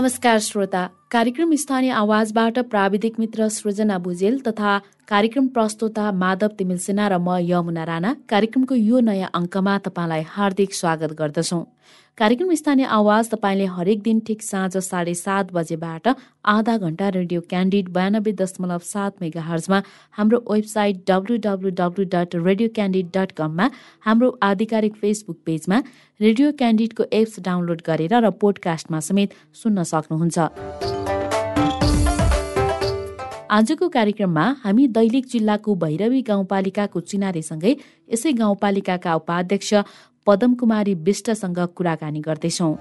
नमस्कार श्रोता। कार्यक्रम स्थानीय आवाजबाट प्राविधिक मित्र सृजना भुजेल तथा कार्यक्रम प्रस्तोता माधव तिमिल सिन्हा र म यमुना राणा। कार्यक्रमको यो नयाँ अङ्कमा तपाईँलाई हार्दिक स्वागत गर्दछौं। कार्यक्रम स्थानीय आवाज तपाईँले हरेक दिन ठिक साँझ साढे सात बजेबाट आधा घण्टा रेडियो क्यान्डिड बयानब्बे दशमलव सात मेगा हर्जमा हाम्रो website W W W dot radio candid dot कममा हाम्रो आधिकारिक फेसबुक पेजमा रेडियो क्यान्डिडको एप्स डाउनलोड गरेर र पोडकास्टमा समेत सुन्न सक्नुहुन्छ। आजको कार्यक्रममा हामी दैलेख जिल्लाको भैरवी गाउँपालिकाको चिनारीसँगै यसै गाउँपालिकाका उपाध्यक्ष पदम कुमारी विष्टसँग कुराकानी गर्दैछौँ।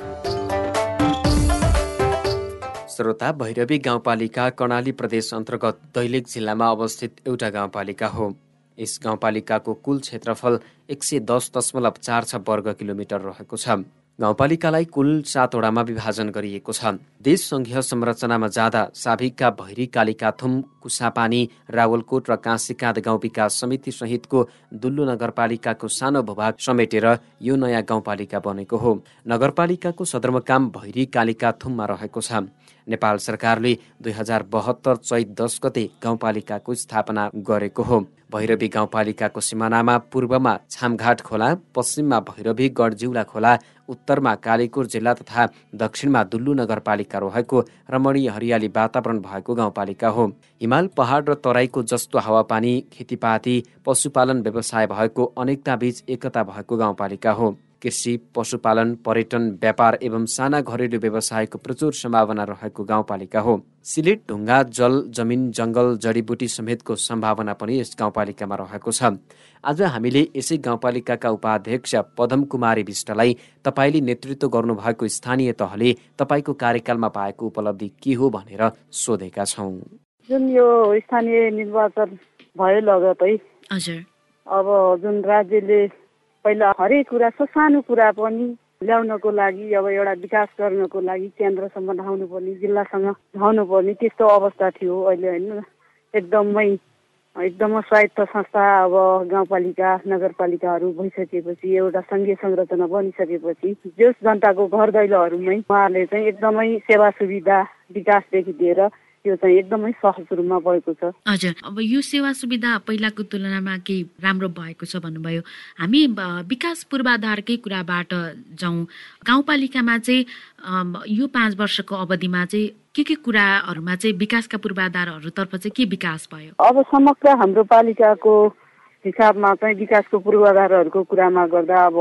श्रोता भैरवी गाउँपालिका कर्णाली प्रदेश अन्तर्गत दैलेख जिल्लामा अवस्थित एउटा गाउँपालिका हो। यस गाउँपालिकाको कुल क्षेत्रफल एक सय दस दशमलव चार छ वर्ग किलोमिटर रहेको छ। गाउँपालिकालाई कुल सातवटामा विभाजन गरिएको छ। देश सङ्घीय संरचनामा जाँदा साभिकका भैरी कालिकाथुम कुसापानी रावलकोट र काँसीकाँद गाउँ विकास समिति सहितको दुल्लु नगरपालिकाको सानो भूभाग समेटेर यो नयाँ गाउँपालिका बनेको हो। नगरपालिकाको सदरमुकाम भैरी कालिकाथुममा रहेको छ। नेपाल सरकारले दुई हजार बहत्तर चैत दस गते गाउँपालिकाको स्थापना गरेको हो। भैरवी गाउँपालिकाको सिमानामा पूर्वमा छामघाट खोला पश्चिममा भैरवी गढजिउला खोला उत्तरमा कालीकोट जिल्ला तथा दक्षिणमा दुल्लु नगरपालिका रहेको रमणीय हरियाली वातावरण भएको गाउँपालिका हो। हिमाल पहाड र तराईको जस्तो हावापानी खेतीपाती पशुपालन व्यवसाय भएको अनेकताबीच एकता भएको गाउँपालिका हो। कृषि पशुपालन पर्यटन व्यापार एवं साना घरेलु व्यवसायको प्रचुर सम्भावना रहेको गाउँपालिका हो। सिलेट ढुङ्गा जल जमिन जङ्गल जडीबुटी समेतको सम्भावना पनि यस गाउँपालिकामा रहेको छ। आज हामीले यसै गाउँपालिकाका उपाध्यक्ष पदम कुमारी विष्टलाई तपाईँले नेतृत्व गर्नुभएको स्थानीय तहले तपाईँको कार्यकालमा पाएको उपलब्धि के हो भनेर सोधेका छौँ। जुन यो स्थानीय निर्वाचन भयो लगतै हजुर। अब जुन राज्यले पहिला हरेक कुरा सानो कुरा पनि ल्याउनको लागि अब एउटा विकास गर्नको लागि केन्द्रसम्म धाउनु पर्ने जिल्लासँग धाउनु पर्ने त्यस्तो अवस्था थियो अहिले होइन। एकदमै एकदमै स्वायत्त संस्था अब गाउँपालिका नगरपालिकाहरू भइसकेपछि एउटा सङ्घीय संरचना बनिसकेपछि जस जनताको घर दैलोहरूमै उहाँहरूले चाहिँ एकदमै सेवा सुविधा विकासदेखि लिएर त्यो चाहिँ एकदमै सहज रूपमा भएको छ। हजुर अब यो सेवा सुविधा पहिलाको तुलनामा केही राम्रो भएको छ भन्नुभयो। हामी विकास पूर्वाधारकै कुराबाट जाउँ। गाउँपालिकामा चाहिँ यो पाँच वर्षको अवधिमा चाहिँ के के कुराहरूमा चाहिँ विकासका पूर्वाधारहरूतर्फ चाहिँ के विकास भयो? अब समग्र हाम्रो पालिकाको हिसाबमा चाहिँ विकासको पूर्वाधारहरूको कुरामा गर्दा अब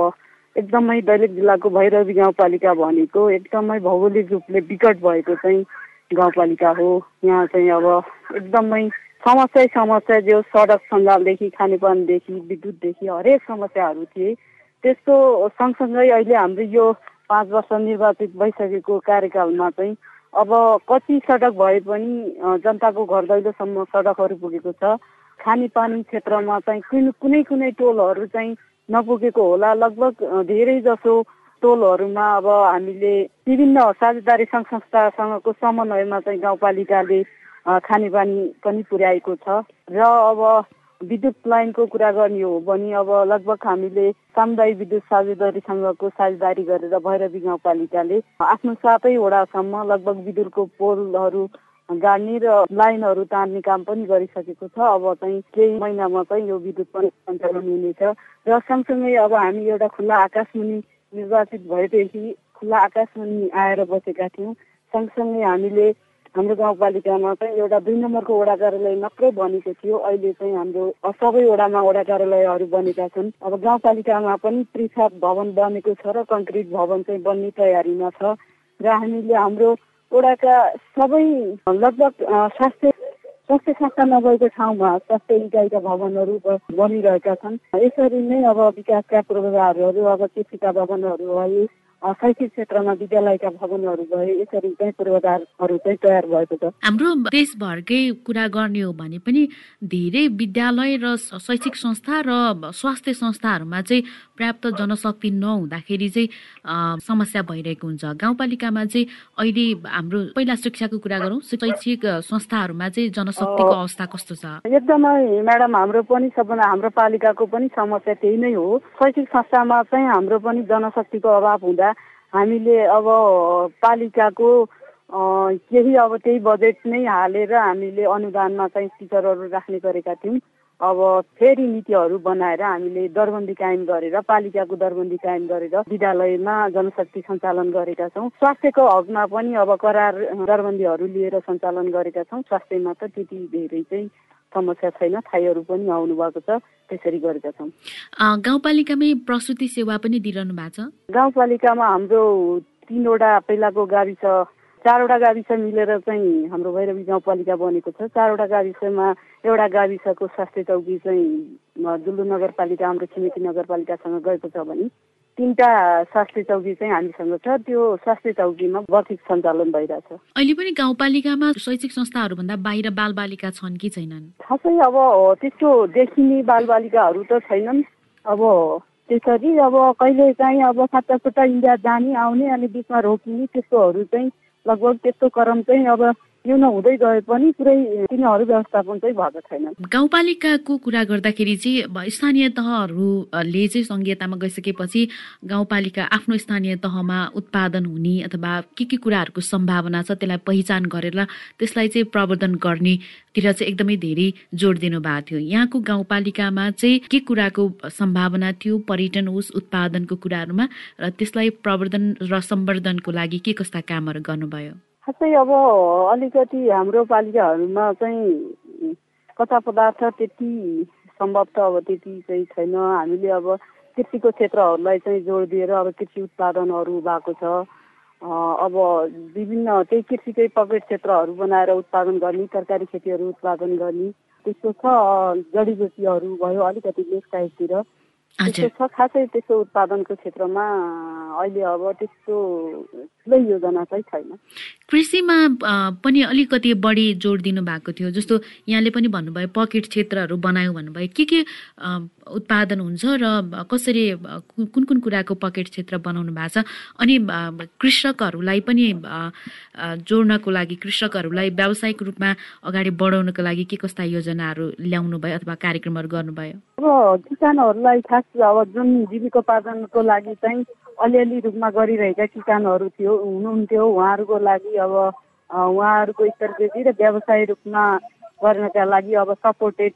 एकदमै दैलेख जिल्लाको भैरवी गाउँपालिका भनेको एकदमै भौगोलिक रूपले विकट भएको चाहिँ गाउँपालिका हो। यहाँ चाहिँ अब एकदमै समस्या समस्या जो सडक सञ्जालदेखि खानेपानीदेखि विद्युतदेखि हरेक समस्याहरू थिए। त्यस्तो सँगसँगै अहिले हाम्रो यो पाँच वर्ष निर्वाचित भइसकेको कार्यकालमा चाहिँ अब कति सडक भए पनि जनताको घर दैलोसम्म सडकहरू पुगेको छ। खानेपानी क्षेत्रमा चाहिँ कुनै कुनै कुनै टोलहरू चाहिँ नपुगेको होला। लगभग धेरै जसो टोलहरूमा अब हामीले विभिन्न साझेदारी सङ्घ संस्थासँगको समन्वयमा चाहिँ गाउँपालिकाले खानेपानी पनि पुर्याएको छ। र अब विद्युत लाइनको कुरा गर्ने हो भने अब लगभग हामीले सामुदायिक विद्युत साझेदारी सङ्घको साझेदारी गरेर भैरवी गाउँपालिकाले आफ्नो सातै वडासम्म लगभग विद्युतको पोलहरू गाड्ने र लाइनहरू तान्ने काम पनि गरिसकेको छ। अब चाहिँ केही महिनामा चाहिँ यो विद्युत पनि सञ्चालन हुनेछ। र सँगसँगै अब हामी एउटा खुल्ला आकाशमुनि निर्वाचित भएदेखि खुल्ला आकाशमुनि आएर बसेका थियौँ। सँगसँगै हामीले हाम्रो गाउँपालिकामा चाहिँ एउटा दुई नम्बरको वडा कार्यालय मात्रै बनेको थियो। अहिले चाहिँ हाम्रो सबै वडामा वडा कार्यालयहरू बनेका छन्। अब गाउँपालिकामा पनि त्रिछाप भवन बनेको छ र कङ्क्रिट भवन चाहिँ बन्ने तयारीमा छ। र हामीले हाम्रो वडाका सबै लगभग स्वास्थ्य स्वास्थ्य संस्था नभएको ठाउँमा स्वास्थ्य इकाइका भवनहरू बनिरहेका छन्। यसरी नै अब विकासका पूर्वाधारहरू अब कृषिका भवनहरू भए शैक्षिक क्षेत्रमा विद्यालयका भवनहरू भए यसरी चाहिँ पूर्वाधारहरू चाहिँ तयार भएको छ। हाम्रो देशभरकै कुरा गर्ने हो भने पनि धेरै विद्यालय र शैक्षिक संस्था र स्वास्थ्य संस्थाहरूमा चाहिँ पर्याप्त जनशक्ति नहुँदाखेरि चाहिँ समस्या भइरहेको हुन्छ। गाउँपालिकामा चाहिँ अहिले हाम्रो पहिला शिक्षाको कुरा गरौँ शैक्षिक संस्थाहरूमा चाहिँ जनशक्तिको अवस्था कस्तो छ? एकदमै म्याडम हाम्रो पनि सबभन्दा हाम्रो पालिकाको पनि समस्या त्यही नै हो। शैक्षिक संस्थामा चाहिँ हाम्रो पनि जनशक्तिको अभाव हुँदा हामीले अब पालिकाको केही अब त्यही बजेट नै हालेर हामीले अनुदानमा चाहिँ टिचरहरू राख्ने गरेका थियौँ। अब फेरि नीतिहरू बनाएर हामीले दरबन्दी कायम गरेर पालिकाको दरबन्दी कायम गरेर विद्यालयमा जनशक्ति सञ्चालन गरेका छौँ। स्वास्थ्यको हकमा पनि अब करार दरबन्दीहरू लिएर सञ्चालन गरेका छौँ। स्वास्थ्यमा त त्यति धेरै चाहिँ समस्या छैन। थाईहरू पनि आउनु भएको छ। त्यसरी गरेका छौँ। गाउँपालिकामै प्रसुति सेवा पनि दिइरहनु भएको छ? गाउँपालिकामा हाम्रो तिनवटा पहिलाको गाविस चारवटा गाविस मिलेर चाहिँ हाम्रो भैरवी गाउँपालिका बनेको छ। चारवटा गाविसमा एउटा गाविसको स्वास्थ्य चौकी चाहिँ दुल्लु नगरपालिका हाम्रो छिमेकी नगरपालिकासँग गएको छ भने तिनवटा स्वास्थ्य चौकी चाहिँ हामीसँग छ। त्यो स्वास्थ्य चौकीमा बठिक सञ्चालन भइरहेछ। अहिले पनि गाउँपालिकामा शैक्षिक संस्थाहरूभन्दा बाहिर बालबालिका छन् कि छैनन्? खासै अब त्यस्तो देखिने बालबालिकाहरू त छैनन्। अब त्यसरी अब कहिले चाहिँ अब साता इन्डिया जाने आउने अनि बिचमा रोकिने त्यस्तोहरू चाहिँ लगभग त्यस्तो क्रम चाहिँ अब हुँदै गए पनि पुरै तिनीहरू व्यवस्थापन चाहिँ भएको छैन। गाउँपालिकाको कुरा गर्दाखेरि चाहिँ स्थानीय तहहरूले चाहिँ सङ्घीयतामा गइसकेपछि गाउँपालिका आफ्नो स्थानीय तहमा उत्पादन हुने अथवा के के कुराहरूको सम्भावना छ त्यसलाई पहिचान गरेर त्यसलाई चाहिँ प्रवर्धन गर्नेतिर चाहिँ एकदमै धेरै जोड दिनु भएको थियो। यहाँको गाउँपालिकामा चाहिँ के कुराको सम्भावना थियो पर्यटन होस् उत्पादनको कुराहरूमा र त्यसलाई प्रवर्धन र सम्वर्धनको लागि के कस्ता कामहरू गर्नुभयो? खासै अब अलिकति हाम्रो पालिकाहरूमा चाहिँ कच्चा पदार्थ त्यति सम्भव त अब त्यति चाहिँ छैन। हामीले अब कृषिको क्षेत्रहरूलाई चाहिँ जोड दिएर अब कृषि उत्पादनहरू भएको छ। अब विभिन्न त्यही कृषिकै पकेट क्षेत्रहरू बनाएर उत्पादन गर्ने तरकारी खेतीहरू उत्पादन गर्ने त्यस्तो छ जडीबुटीहरू भयो अलिकति लेस साइडतिर त्यस्तो छ खासै त्यस्तो उत्पादनको क्षेत्रमा अहिले अब त्यस्तो ठुलै योजना चाहिँ छैन। कृषिमा पनि अलिकति बढी जोड दिनु भएको थियो जस्तो यहाँले पनि भन्नुभयो पकेट क्षेत्रहरू बनायो भन्नुभयो। के के उत्पादन हुन्छ र कसरी कुन कुन कुराको पकेट क्षेत्र बनाउनु भएको छ? अनि कृषकहरूलाई पनि जोड्नको लागि कृषकहरूलाई व्यावसायिक रूपमा अगाडि बढाउनको लागि के कस्ता योजनाहरू ल्याउनु भयो अथवा कार्यक्रमहरू गर्नुभयो अब किसानहरूलाई खास अब जुन जीविकोपार्जनको लागि चाहिँ अलिअलि रूपमा गरिरहेका किसानहरू थियो हुनुहुन्थ्यो। उहाँहरूको लागि अब उहाँहरूको स्तरवृद्धि र व्यवसाय रूपमा गर्नका लागि अब सपोर्टेड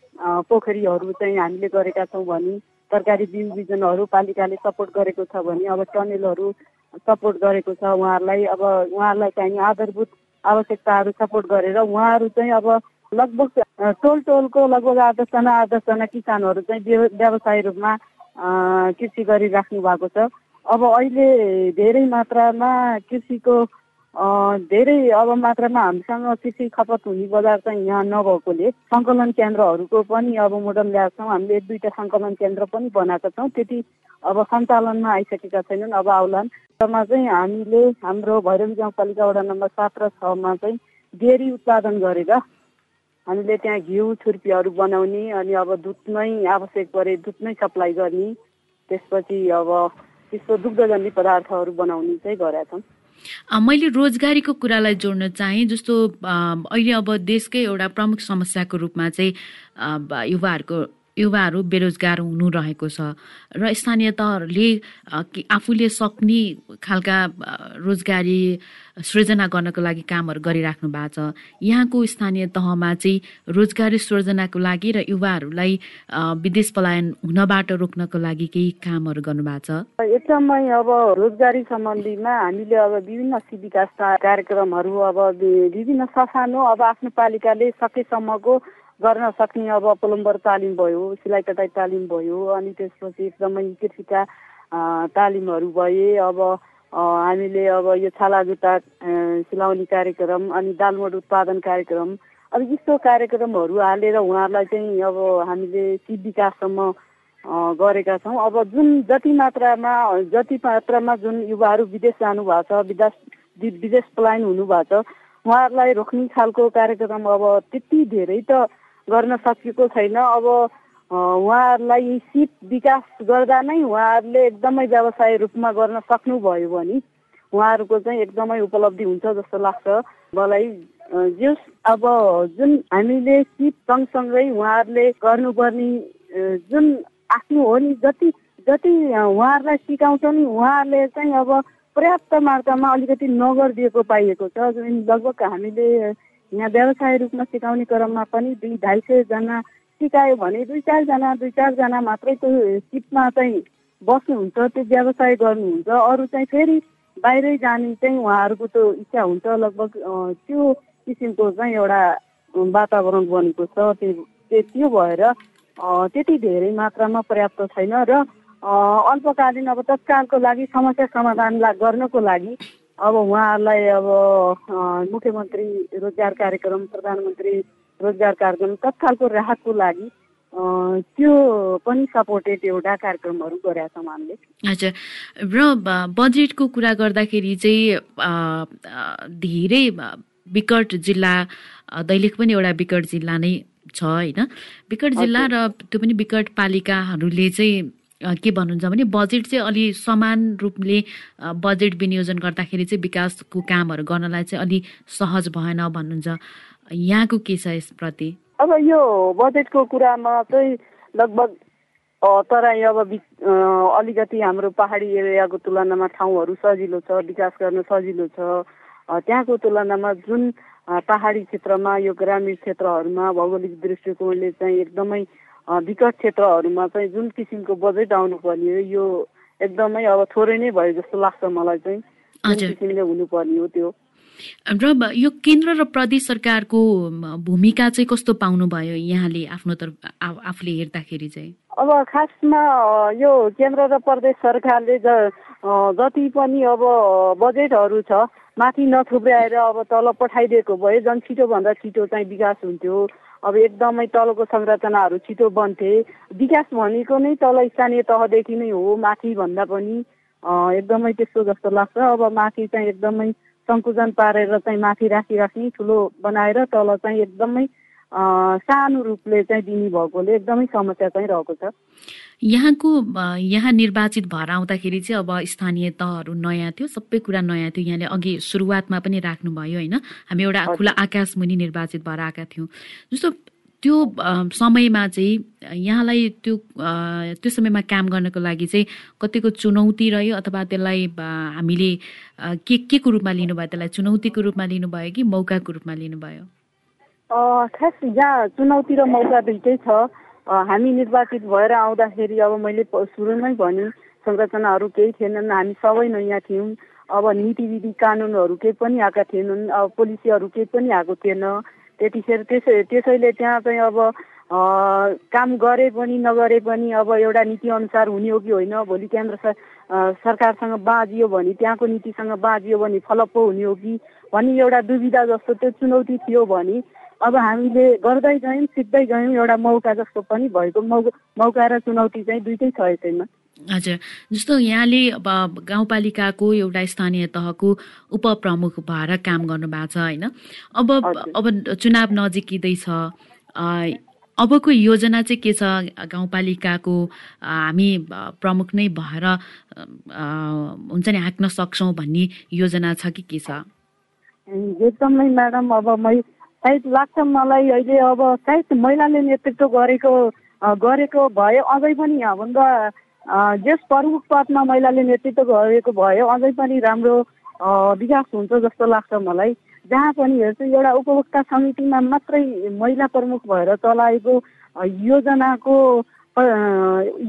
पोखरीहरू चाहिँ हामीले गरेका छौँ भने तरकारी बिउ बिजनहरू पालिकाले सपोर्ट गरेको छ भने अब टनेलहरू सपोर्ट गरेको छ उहाँहरूलाई। अब उहाँहरूलाई चाहिने आधारभूत आवश्यकताहरू सपोर्ट गरेर उहाँहरू चाहिँ अब लगभग टोल टोलको लगभग आठ दसजना किसानहरू चाहिँ व्यवसाय रूपमा कृषि गरिराख्नु भएको छ। अब अहिले धेरै मात्रामा कृषिको धेरै अब मात्रामा हामीसँग कृषि खपत हुने बजार चाहिँ यहाँ नभएकोले सङ्कलन केन्द्रहरूको पनि अब मोडल ल्याएको छौँ। हामीले एक दुईवटा सङ्कलन केन्द्र पनि बनाएका छौँ। त्यति अब सञ्चालनमा आइसकेका छैनन्। अब आउलान्। मा चाहिँ हामीले हाम्रो भैरवी गाउँपालिका वडा नम्बर सात र छमा चाहिँ डेरी उत्पादन गरेर हामीले त्यहाँ घिउ छुर्पीहरू बनाउने अनि अब दुध नै आवश्यक परे दुध नै सप्लाई गर्ने त्यसपछि अब त्यस्तो दुग्धजन्य पदार्थहरू बनाउने चाहिँ गरेका छौँ। मैले रोजगारीको कुरालाई जोड्न चाहेँ जस्तो अहिले अब देशकै एउटा प्रमुख समस्याको रूपमा चाहिँ युवाहरूको युवाहरू बेरोजगार हुनु रहेको छ। र स्थानीय तहहरूले आफूले सक्ने खालका रोजगारी सृजना गर्नको लागि कामहरू गरिराख्नु भएको छ। यहाँको स्थानीय तहमा चाहिँ रोजगारी सृजनाको लागि र युवाहरूलाई विदेश पलायन हुनबाट रोक्नको लागि केही कामहरू गर्नुभएको छ। एकदमै अब रोजगारी सम्बन्धीमा हामीले अब विभिन्न विकास कार्यक्रमहरू अब विभिन्न ससानो अब आफ्नो पालिकाले सकेसम्मको गर्न सक्ने अब प्लम्बर तालिम भयो सिलाइ कटाइ तालिम भयो अनि त्यसपछि एकदमै कृषिका तालिमहरू भए अब हामीले अब यो छाला जुत्ता सिलाउने कार्यक्रम अनि दालमोट उत्पादन कार्यक्रम अब यस्तो कार्यक्रमहरू हालेर उहाँहरूलाई चाहिँ अब हामीले सिप विकाससम्म गरेका छौँ। अब जुन जति मात्रामा जति मात्रामा जुन युवाहरू विदेश जानुभएको छ विदेश विदेश पलायन हुनुभएको छ उहाँहरूलाई रोक्ने खालको कार्यक्रम अब त्यति धेरै त गर्न सकिएको छैन। अब उहाँहरूलाई सिप विकास गर्दा नै उहाँहरूले एकदमै व्यवसाय रूपमा गर्न सक्नुभयो भने उहाँहरूको चाहिँ एकदमै उपलब्धि हुन्छ जस्तो लाग्छ। मलाई जस अब जुन हामीले सिप सँगसँगै उहाँहरूले गर्नुपर्ने जुन आफ्नो हो नि जति जति उहाँहरूलाई सिकाउँछ नि उहाँहरूले चाहिँ अब पर्याप्त मात्रामा अलिकति नगरिदिएको पाइएको छ। लगभग हामीले यहाँ व्यवसाय रूपमा सिकाउने क्रममा पनि दुई ढाई सयजना सिकायो भने दुई चारजना दुई चारजना मात्रै त्यो सिपमा चाहिँ बस्नुहुन्छ त्यो व्यवसाय गर्नुहुन्छ। अरू चाहिँ फेरि बाहिरै जाने चाहिँ उहाँहरूको त्यो इच्छा हुन्छ। लगभग त्यो किसिमको चाहिँ एउटा वातावरण बनेको छ। त्यो त्यो भएर त्यति धेरै मात्रामा पर्याप्त छैन र अल्पकालीन अब तत्कालको लागि समस्या समाधान गर्नको लागि अब उहाँहरूलाई अब मुख्यमन्त्री रोजगार कार्यक्रम प्रधानमन्त्री रोजगार कार्यक्रम तत्कालको राहतको लागि त्यो पनि सपोर्टेड एउटा कार्यक्रमहरू गरेका छौँ हामीले। हजुर। र बजेटको कुरा गर्दाखेरि चाहिँ धेरै विकट जिल्ला दैलेख पनि एउटा विकट जिल्ला नै छ होइन? विकट जिल्ला र त्यो पनि विकट पालिकाहरूले चाहिँ के भन्नुहुन्छ भने बजेट चाहिँ अलि समान रूपले बजेट विनियोजन गर्दाखेरि चाहिँ विकासको कामहरू गर्नलाई चाहिँ अलि सहज भएन भन्नुहुन्छ। यहाँको के छ यसप्रति? अब यो बजेटको कुरामा चाहिँ लगभग तराई अब अलिकति हाम्रो पहाडी एरियाको तुलनामा ठाउँहरू सजिलो छ विकास गर्न सजिलो छ। त्यहाँको तुलनामा जुन पहाडी क्षेत्रमा यो ग्रामीण क्षेत्रहरूमा भौगोलिक दृष्टिकोणले चाहिँ एकदमै विकट क्षेत्रहरूमा चाहिँ जुन किसिमको बजेट आउनुपर्ने हो यो एकदमै अब थोरै नै भयो जस्तो लाग्छ मलाई चाहिँ। जुन किसिमले हुनुपर्ने हो त्यो। र यो केन्द्र र प्रदेश सरकारको भूमिका चाहिँ कस्तो पाउनुभयो यहाँले आफ्नो तर्फ आफूले हेर्दाखेरि चाहिँ? अब खासमा यो केन्द्र र प्रदेश सरकारले जति पनि अब बजेटहरू छ माथि नथुप्र्याएर अब तल पठाइदिएको भए झन् छिटोभन्दा छिटो चाहिँ विकास हुन्थ्यो। अब एकदमै तलको संरचनाहरू छिटो बन्थे। विकास भनेको नै तल स्थानीय तहदेखि नै हो माथि भन्दा पनि एकदमै त्यस्तो जस्तो लाग्छ। अब माथि चाहिँ एकदमै सङ्कुचन पारेर चाहिँ माथि राखिराख्ने ठुलो बनाएर तल चाहिँ एकदमै सानो रूपले चाहिँ दिने भएकोले एकदमै समस्या चाहिँ रहेको छ। यहाँको यहाँ निर्वाचित भएर आउँदाखेरि चाहिँ अब स्थानीय तहहरू नयाँ थियो सबै कुरा नयाँ थियो। यहाँले अघि सुरुवातमा पनि राख्नुभयो होइन? हामी एउटा खुला आकाश मुनि निर्वाचित भएर आएका थियौँ। जस्तो त्यो समयमा चाहिँ यहाँलाई त्यो त्यो समयमा काम गर्नको लागि चाहिँ कतिको चुनौती रह्यो अथवा त्यसलाई हामीले के के को रूपमा लिनुभयो? त्यसलाई चुनौतीको रूपमा लिनुभयो कि मौकाको रूपमा लिनुभयो? खास यहाँ चुनौती र मौका दुइटै छ हामी निर्वाचित भएर आउँदाखेरि अब मैले सुरुमै भने संरचनाहरू केही थिएनन्। हामी सबै नयाँ थियौँ। अब नीति विधि कानुनहरू केही पनि आएका थिएनन्। अब पोलिसीहरू केही पनि आएको थिएन। त्यतिखेर त्यसै त्यसैले त्यहाँ चाहिँ अब काम गरे पनि नगरे पनि अब एउटा नीतिअनुसार हुने हो कि होइन? भोलि केन्द्र सरकारसँग बाँझियो भने त्यहाँको नीतिसँग बाँझियो भने फलप्पो हुने हो कि? भन्ने एउटा दुविधा जस्तो त्यो चुनौती थियो भने अब हामीले गर्दै गयौँ सिक्दै गयौँ एउटा मौका जस्तो पनि भएको मौका र चुनौती चाहिँ दुइटै छ यसैमा। हजुर। जस्तो यहाँले अब गाउँपालिकाको एउटा स्थानीय तहको उपप्रमुख भएर काम गर्नु भएको छ होइन? अब अब चुनाव नजिकिँदैछ अबको योजना चाहिँ के छ? गाउँपालिकाको हामी प्रमुख नै भएर हुन्छ नि हाँक्न सक्छौँ भन्ने योजना छ कि के छ? एकदमै म्याडम। अब मै सायद लाग्छ मलाई अहिले अब सायद महिलाले नेतृत्व गरेको गरेको भए अझै पनि यहाँभन्दा जस प्रमुख पदमा महिलाले नेतृत्व गरेको भयो अझै पनि राम्रो विकास हुन्छ जस्तो लाग्छ मलाई। जहाँ पनि हेर्छु एउटा उपभोक्ता समितिमा मात्रै महिला प्रमुख भएर चलाएको योजनाको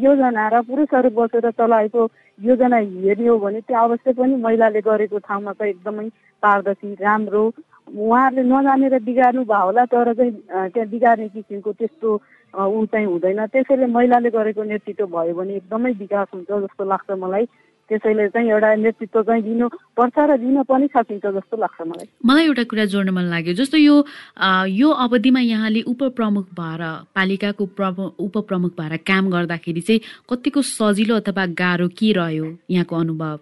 योजना र पुरुषहरू बसेर चलाएको योजना हेर्ने हो भने त्यो अवश्य पनि महिलाले गरेको ठाउँमा चाहिँ एकदमै पारदर्शी राम्रो उहाँहरूले नजानेर बिगार्नु भयो होला तर चाहिँ त्यहाँ बिगार्ने किसिमको त्यस्तो ऊ चाहिँ हुँदैन। त्यसैले महिलाले गरेको नेतृत्व भयो भने एकदमै विकास हुन्छ जस्तो लाग्छ मलाई। त्यसैले चाहिँ एउटा नेतृत्व चाहिँ दिनु पर्छ र दिन पनि सकिन्छ जस्तो लाग्छ मलाई। मलाई एउटा कुरा जोड्न मन लाग्यो। जस्तो यो यो अवधिमा यहाँले उपप्रमुख भएर पालिकाको उपप्रमुख भएर काम गर्दाखेरि चाहिँ कतिको सजिलो अथवा गाह्रो के रह्यो यहाँको अनुभव?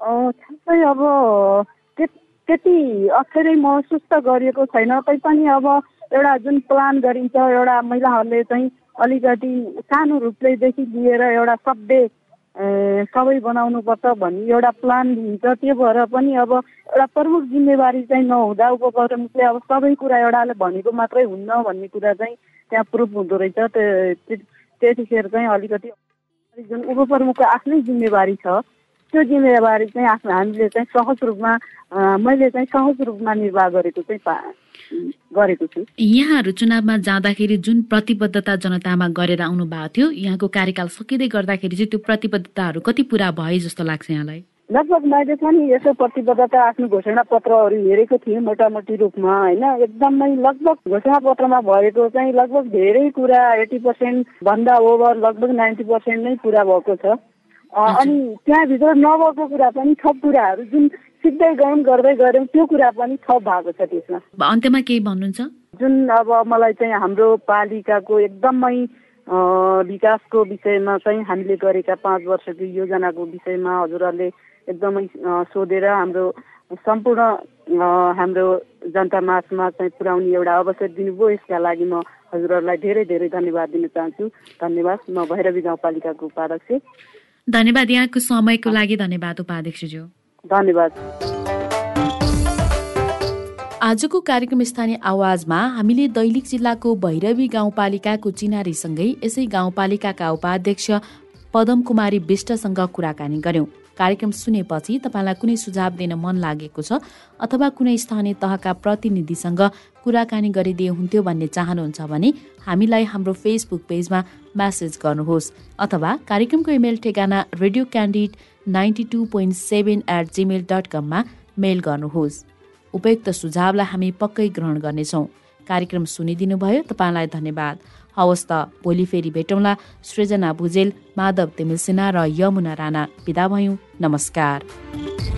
अब त्यति अक्षरै महसुस त गरिएको छैन। तैपनि अब एउटा जुन प्लान गरिन्छ एउटा महिलाहरूले चाहिँ अलिकति सानो रूपलेदेखि लिएर एउटा सभ्य सबै बनाउनुपर्छ भन्ने एउटा प्लान दिन्छ त्यो भएर पनि अब एउटा प्रमुख जिम्मेवारी चाहिँ नहुँदा उपप्रमुखले अब सबै कुरा एउटाले भनेको मात्रै हुन्न भन्ने कुरा चाहिँ त्यहाँ प्रुफ हुँदो रहेछ। त्यतिखेर चाहिँ अलिकति जुन उपप्रमुखको आफ्नै जिम्मेवारी छ त्यो जिम्मेवारी चाहिँ आफ्नो हामीले चाहिँ सहज रूपमा मैले चाहिँ सहज रूपमा निर्वाह गरेको चाहिँ गरेको छु। यहाँहरू चुनावमा जाँदाखेरि जुन प्रतिबद्धता जनतामा गरेर आउनु भएको थियो यहाँको कार्यकाल सकिँदै गर्दाखेरि चाहिँ त्यो प्रतिबद्धताहरू कति पुरा भए जस्तो लाग्छ यहाँलाई? लगभग मैले पनि यसो प्रतिबद्धता आफ्नो घोषणा पत्रहरू हेरेको थिएँ मोटामोटी रूपमा होइन? एकदमै लगभग घोषणा पत्रमा भएको चाहिँ लगभग धेरै कुरा एटी पर्सेन्ट भन्दा ओभर लगभग नाइन्टी पर्सेन्ट नै पुरा भएको छ। अनि त्यहाँभित्र नभएको कुरा पनि थप कुराहरू जुन सिक्दै गयौँ गर्दै गऱ्यौँ त्यो कुरा पनि थप भएको छ त्यसमा। अन्त्यमा केही भन्नुहुन्छ? जुन अब मलाई चाहिँ हाम्रो पालिकाको एकदमै विकासको विषयमा चाहिँ हामीले गरेका पाँच वर्षको योजनाको विषयमा हजुरहरूले एकदमै सोधेर हाम्रो सम्पूर्ण हाम्रो जनता माझमा चाहिँ पुर्याउने एउटा अवसर दिनुभयो। यसका लागि म हजुरहरूलाई धेरै धेरै धन्यवाद दिन चाहन्छु। धन्यवाद। म भैरवी गाउँपालिकाको उपाध्यक्ष। धन्यवाद यहाँको समयको लागि धन्यवाद उपाध्यक्षज्यू। धन्यवाद। आजको कार्यक्रम स्थानीय आवाजमा हामीले दैलिक जिल्लाको भैरवी गाउँपालिकाको चिनारीसँगै यसै गाउँपालिकाका उपाध्यक्ष पदम कुमारी विष्टसँग कुराकानी गर्यौं। कार्यक्रम सुनेपछि तपाईँलाई कुनै सुझाव दिन मन लागेको छ अथवा कुनै स्थानीय तहका प्रतिनिधिसँग कुराकानी गरिदिए हुन्थ्यो भन्ने चाहनुहुन्छ भने हामीलाई हाम्रो फेसबुक पेजमा म्यासेज गर्नुहोस् अथवा कार्यक्रमको इमेल ठेगाना radio candid ninety two point seven at Gmail dot कममा मेल गर्नुहोस्। उपयुक्त सुझावलाई हामी पक्कै ग्रहण गर्नेछौँ। कार्यक्रम सुनिदिनु भयो तपाईँलाई धन्यवाद। हवस् त भोलि फेरि भेटौँला सृजना भुजेल माधव तिमिल सिन्हा र यमुना राणा। विदा भयौँ। नमस्कार।